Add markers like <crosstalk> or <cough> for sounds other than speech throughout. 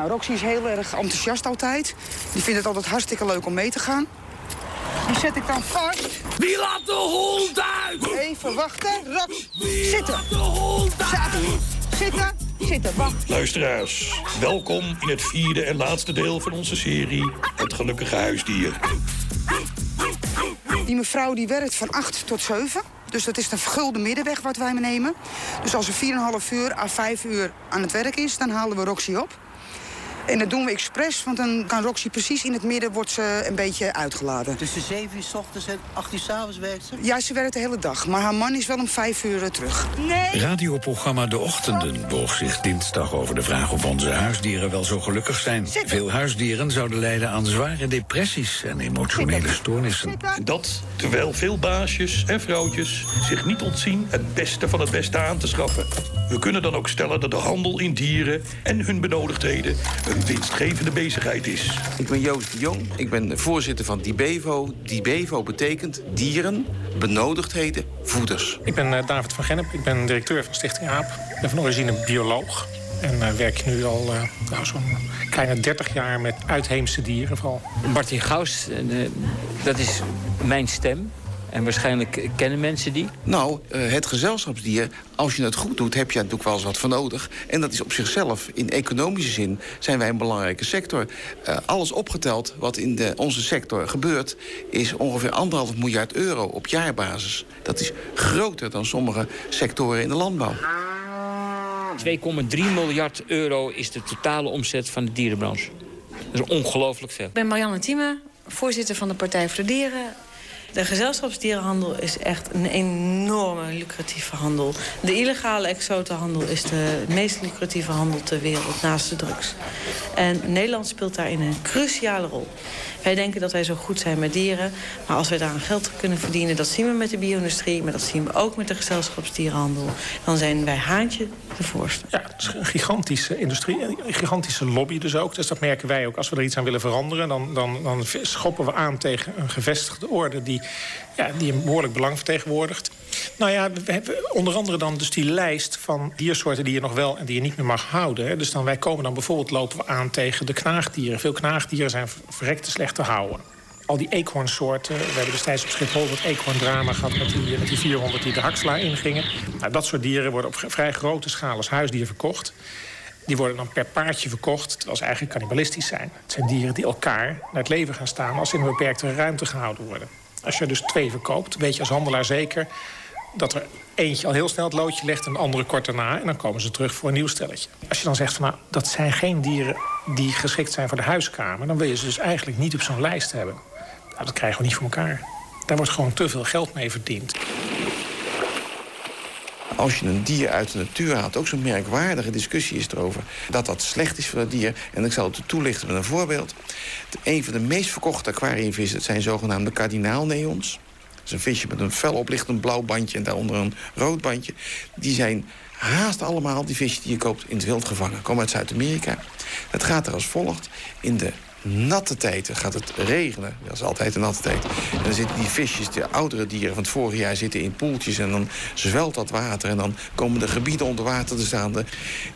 Nou, Roxy is heel erg enthousiast altijd. Die vindt het altijd hartstikke leuk om mee te gaan. Die zet ik dan vast. Wie laat de hond uit? Even wachten. Rox, zitten. De hond uit? Zitten, zitten, wacht. Luisteraars, welkom in het vierde en laatste deel van onze serie Het Gelukkige Huisdier. Die mevrouw die werkt van 8 tot 7. Dus dat is de vergulde middenweg wat wij nemen. Dus als ze 4,5 uur à 5 uur aan het werk is, dan halen we Roxy op. En dat doen we expres, want dan kan Roxy precies in het midden wordt ze een beetje uitgeladen. Tussen 7 uur s ochtends en 8 uur s avonds werkt ze? Ja, ze werkt de hele dag, maar haar man is wel om 5 uur eh, terug. Nee! Radioprogramma De Ochtenden boog zich dinsdag over de vraag of onze huisdieren wel zo gelukkig zijn. Veel huisdieren zouden lijden aan zware depressies en emotionele stoornissen. En dat terwijl veel baasjes en vrouwtjes zich niet ontzien het beste van het beste aan te schaffen. We kunnen dan ook stellen dat de handel in dieren en hun benodigdheden een winstgevende bezigheid is. Ik ben Joost de Jong. Ik ben voorzitter van Dibevo. Dibevo betekent dieren, benodigdheden, voeders. Ik ben eh, David van Gennep. Ik ben directeur van Stichting AAP. Ik ben van origine bioloog. En eh, werk nu al eh, nou, zo'n kleine 30 jaar met uitheemse dieren vooral. Martin Gaus, eh, dat is mijn stem. En waarschijnlijk kennen mensen die. Nou, eh, het gezelschapsdier, als je het goed doet, heb je er natuurlijk wel eens wat voor nodig. En dat is op zichzelf, in economische zin, zijn wij een belangrijke sector. Eh, alles opgeteld wat in de, onze sector gebeurt, is ongeveer anderhalf miljard euro op jaarbasis. Dat is groter dan sommige sectoren in de landbouw. 2,3 miljard euro is de totale omzet van de dierenbranche. Dat is ongelooflijk veel. Ik ben Marianne Thieme, voorzitter van de Partij voor de Dieren. De gezelschapsdierenhandel is echt een enorme lucratieve handel. De illegale exotenhandel is de meest lucratieve handel ter wereld naast de drugs. En Nederland speelt daarin een cruciale rol. Wij denken dat wij zo goed zijn met dieren. Maar als wij daar aan geld kunnen verdienen, dat zien we met de bio-industrie... maar dat zien we ook met de gezelschapsdierenhandel... dan zijn wij haantje de voorste. Ja, het is een gigantische industrie, een gigantische lobby dus ook. Dus dat merken wij ook. Als we er iets aan willen veranderen... dan, dan, dan schoppen we aan tegen een gevestigde orde... die, ja, die een behoorlijk belang vertegenwoordigt. Nou ja, we hebben onder andere dan dus die lijst van diersoorten... die je nog wel en die je niet meer mag houden. Dus dan wij komen dan bijvoorbeeld lopen we aan tegen de knaagdieren. Veel knaagdieren zijn verrekte slecht te houden al die eekhoornsoorten. We hebben destijds op Schiphol het eekhoorndrama gehad... met die, die 400 die de haksla ingingen. Nou, dat soort dieren worden op vrij grote schaal als huisdier verkocht. Die worden dan per paardje verkocht, terwijl ze eigenlijk cannibalistisch zijn. Het zijn dieren die elkaar naar het leven gaan staan... als ze in een beperkte ruimte gehouden worden. Als je dus twee verkoopt, weet je als handelaar zeker... dat er eentje al heel snel het loodje legt en de andere kort daarna... en dan komen ze terug voor een nieuw stelletje. Als je dan zegt van nou, dat zijn geen dieren die geschikt zijn voor de huiskamer... dan wil je ze dus eigenlijk niet op zo'n lijst hebben. Nou, dat krijgen we niet voor elkaar. Daar wordt gewoon te veel geld mee verdiend. Als je een dier uit de natuur haalt, ook zo'n merkwaardige discussie is erover... dat dat slecht is voor het dier. En ik zal het toelichten met een voorbeeld. Een van de meest verkochte aquariumvissen zijn zogenaamde kardinaalneons. Dat is een visje met een fel oplichtend blauw bandje en daaronder een rood bandje. Die zijn haast allemaal, die visjes die je koopt, in het wild gevangen. Komen uit Zuid-Amerika. Het gaat er als volgt. In de natte tijden gaat het regenen. Dat is altijd een natte tijd. En dan zitten die visjes, de oudere dieren van het vorige jaar... zitten in poeltjes en dan zwelt dat water... en dan komen de gebieden onder water te staan.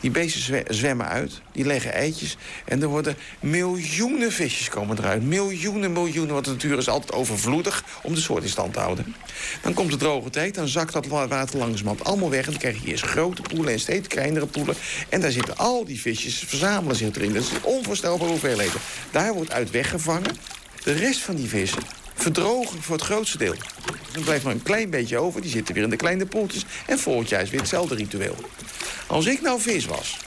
Die beesten zwe- zwemmen uit, die leggen eitjes... en er worden miljoenen visjes komen eruit. Miljoenen, miljoenen, want de natuur is altijd overvloedig... om de soort in stand te houden. Dan komt de droge tijd, dan zakt dat wa- water langzamerhand allemaal weg... en dan krijg je eerst grote poelen en steeds kleinere poelen... en daar zitten al die visjes, verzamelen zich erin. Dat is onvoorstelbare hoeveelheden. Daar wordt uit weggevangen. De rest van die vissen verdrogen voor het grootste deel. Dan blijft maar een klein beetje over. Die zitten weer in de kleine poeltjes. En volgend jaar is weer hetzelfde ritueel. Als ik nou vis was...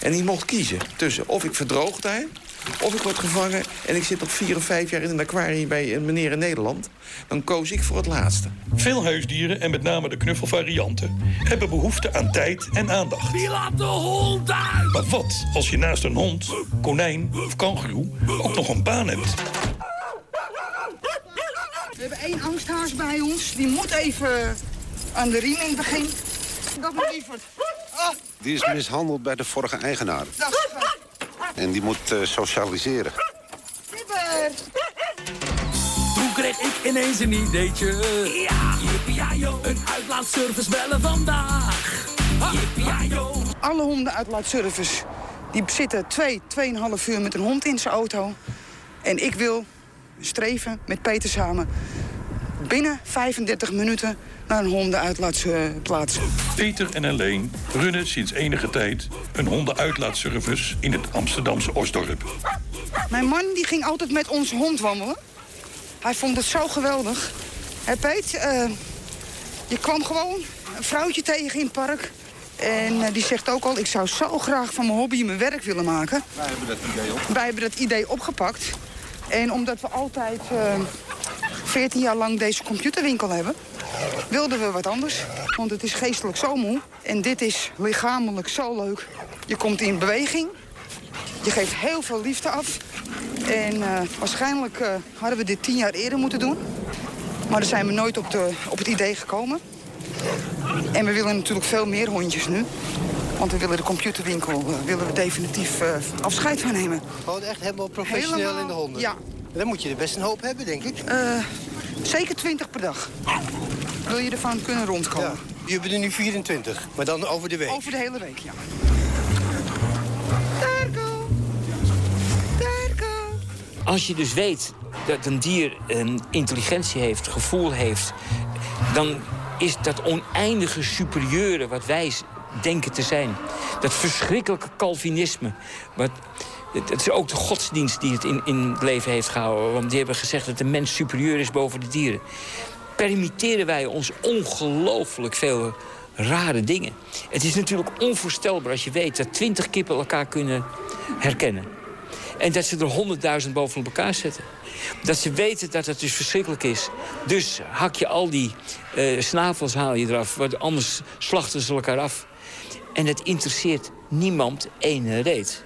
en ik mocht kiezen tussen of ik verdroog daar... of ik word gevangen en ik zit nog vier of vijf jaar in een aquarium... bij een meneer in Nederland... dan koos ik voor het laatste. Veel huisdieren, en met name de knuffelvarianten, hebben behoefte aan tijd en aandacht. Wie laat de hond uit? Maar wat als je naast een hond, konijn of kangeroe ook nog een baan hebt? We hebben één angsthaas bij ons. Die moet even aan de riem in het begin. Dat moet lieverd. Ah, Die is mishandeld bij de vorige eigenaar. En die moet eh, socialiseren. Liever. Toen kreeg ik ineens een ideetje. Ja, yippie-yo, een uitlaatservice bellen vandaag. Alle honden uitlaatservice Die zitten twee, tweeënhalf uur met een hond in zijn auto. En ik wil streven met Peter samen binnen 35 minuten naar een hondenuitlaatplaats. Peter en Alleen runnen sinds enige tijd een hondenuitlaatservice in het Amsterdamse Osdorp. Mijn man die ging altijd met onze hond wandelen. Hij vond het zo geweldig. Hé Peet, eh, je kwam gewoon een vrouwtje tegen in het park. En eh, die zegt ook al, ik zou zo graag van mijn hobby mijn werk willen maken. Wij hebben dat idee op. Wij hebben dat idee opgepakt. En omdat we altijd eh 14 jaar lang deze computerwinkel hebben... wilden we wat anders. Want het is geestelijk zo moe. En dit is lichamelijk zo leuk. Je komt in beweging. Je geeft heel veel liefde af. En eh, waarschijnlijk eh, hadden we dit tien jaar eerder moeten doen. Maar daar zijn we nooit op, de, op het idee gekomen. En we willen natuurlijk veel meer hondjes nu. Want we willen de computerwinkel eh, willen we definitief afscheid van nemen. Gewoon echt helemaal professioneel Helemaal, in de honden. ja. Dan moet je er best een hoop hebben, denk ik. Zeker 20 per dag. Wil je ervan kunnen rondkomen? Ja. Je hebben er nu 24, maar dan over de week. Over de hele week, ja. Darko! Darko! Als je dus weet dat een dier een intelligentie heeft, gevoel heeft... dan is dat oneindige superieure wat wij denken te zijn. Dat verschrikkelijke Calvinisme. Wat, het, het is ook de godsdienst die het in, in het leven heeft gehouden. Want die hebben gezegd dat de mens superieur is boven de dieren. Permitteren wij ons ongelooflijk veel rare dingen. Het is natuurlijk onvoorstelbaar als je weet dat twintig kippen elkaar kunnen herkennen. En dat ze er honderdduizend boven elkaar zetten. Dat ze weten dat het dus verschrikkelijk is. Dus hak je al die eh, snavels haal je eraf. Want anders slachten ze elkaar af. En het interesseert niemand ene reet.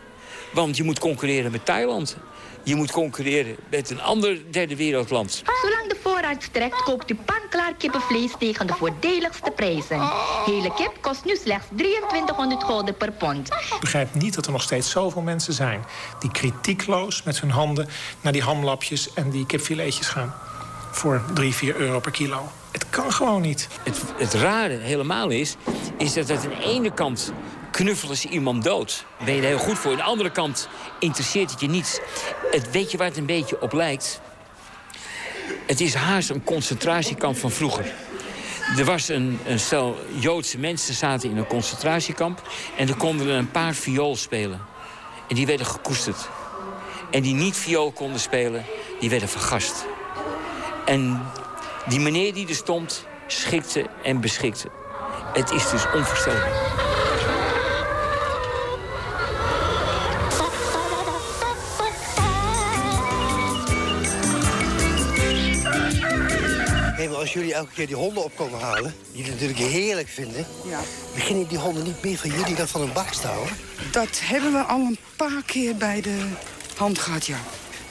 Want je moet concurreren met Thailand. Je moet concurreren met een ander derde wereldland. Zolang de voorraad strekt, koopt u panklaar kippenvlees tegen de voordeligste prijzen. Hele kip kost nu slechts 2300 gulden per pond. Ik begrijp niet dat er nog steeds zoveel mensen zijn... die kritiekloos met hun handen naar die hamlapjes en die kipfiletjes gaan. Voor 3, 4 euro per kilo. Het kan gewoon niet. Het, het rare helemaal is, is dat het aan de ene kant knuffelen ze iemand dood. Daar ben je er heel goed voor. Aan de andere kant interesseert het je niets. Het, weet je waar het een beetje op lijkt? Het is haast een concentratiekamp van vroeger. Er was een, een stel Joodse mensen zaten in een concentratiekamp... en er konden een paar viool spelen. En die werden gekoesterd. En die niet viool konden spelen, die werden vergast. En die meneer die er stond, schikte en beschikte. Het is dus onvoorstelbaar. Maar als jullie elke keer die honden op komen halen, die het natuurlijk heerlijk vinden, Ja. beginnen die honden niet meer van jullie dan van een bak te houden? Dat hebben we al een paar keer bij de hand gehad, ja.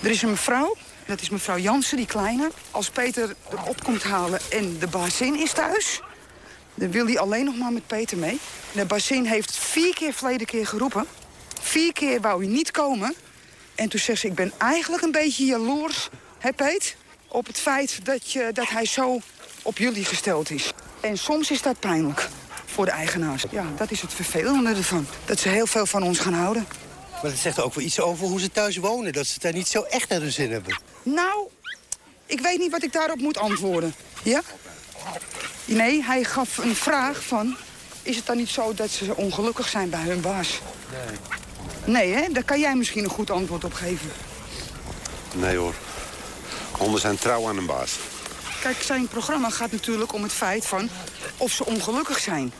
Er is een mevrouw, dat is mevrouw Jansen, die kleine. Als Peter erop komt halen en de bazin is thuis... dan wil hij alleen nog maar met Peter mee. De bazin heeft vier keer verleden keer geroepen. Vier keer wou hij niet komen. En toen zegt ze, ik ben eigenlijk een beetje jaloers, hè Peet? Op het feit dat, je, dat hij zo op jullie gesteld is. En soms is dat pijnlijk voor de eigenaars. Ja, dat is het vervelende ervan. Dat ze heel veel van ons gaan houden. Maar dat zegt ook wel iets over hoe ze thuis wonen. Dat ze het daar niet zo echt naar hun zin hebben. Nou, ik weet niet wat ik daarop moet antwoorden. Ja? Nee, hij gaf een vraag van... Is het dan niet zo dat ze ongelukkig zijn bij hun baas? Nee. Nee, hè? Daar kan jij misschien een goed antwoord op geven. Nee hoor. Honden zijn trouw aan een baas. Kijk, zijn programma gaat natuurlijk om het feit van... of ze ongelukkig zijn.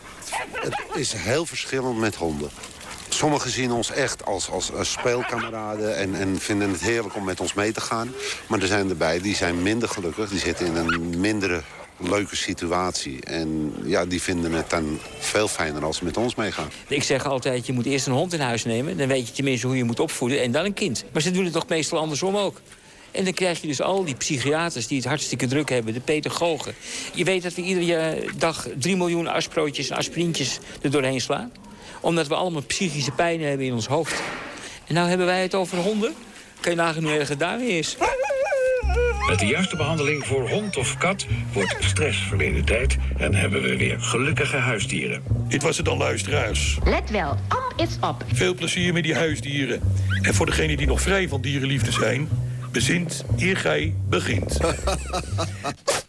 Het is heel verschillend met honden. Sommigen zien ons echt als, als, als speelkameraden en, en vinden het heerlijk om met ons mee te gaan. Maar er zijn erbij die zijn minder gelukkig. Die zitten in een mindere leuke situatie. En ja, die vinden het dan veel fijner als ze met ons meegaan. Ik zeg altijd, je moet eerst een hond in huis nemen. Dan weet je tenminste hoe je moet opvoeden en dan een kind. Maar ze doen het toch meestal andersom ook. En dan krijg je dus al die psychiaters die het hartstikke druk hebben. De pedagogen. Je weet dat we iedere dag 3 miljoen asprootjes en aspirintjes er doorheen slaan. Omdat we allemaal psychische pijn hebben in ons hoofd. En nou hebben wij het over honden. Kan je nagaan hoe erg het daarmee is. Met de juiste behandeling voor hond of kat wordt stress verleden tijd en hebben we weer gelukkige huisdieren. Dit was het dan, luisteraars. Let wel, op is op. Veel plezier met die huisdieren. En voor degenen die nog vrij van dierenliefde zijn... bezint eer gij begint. <laughs>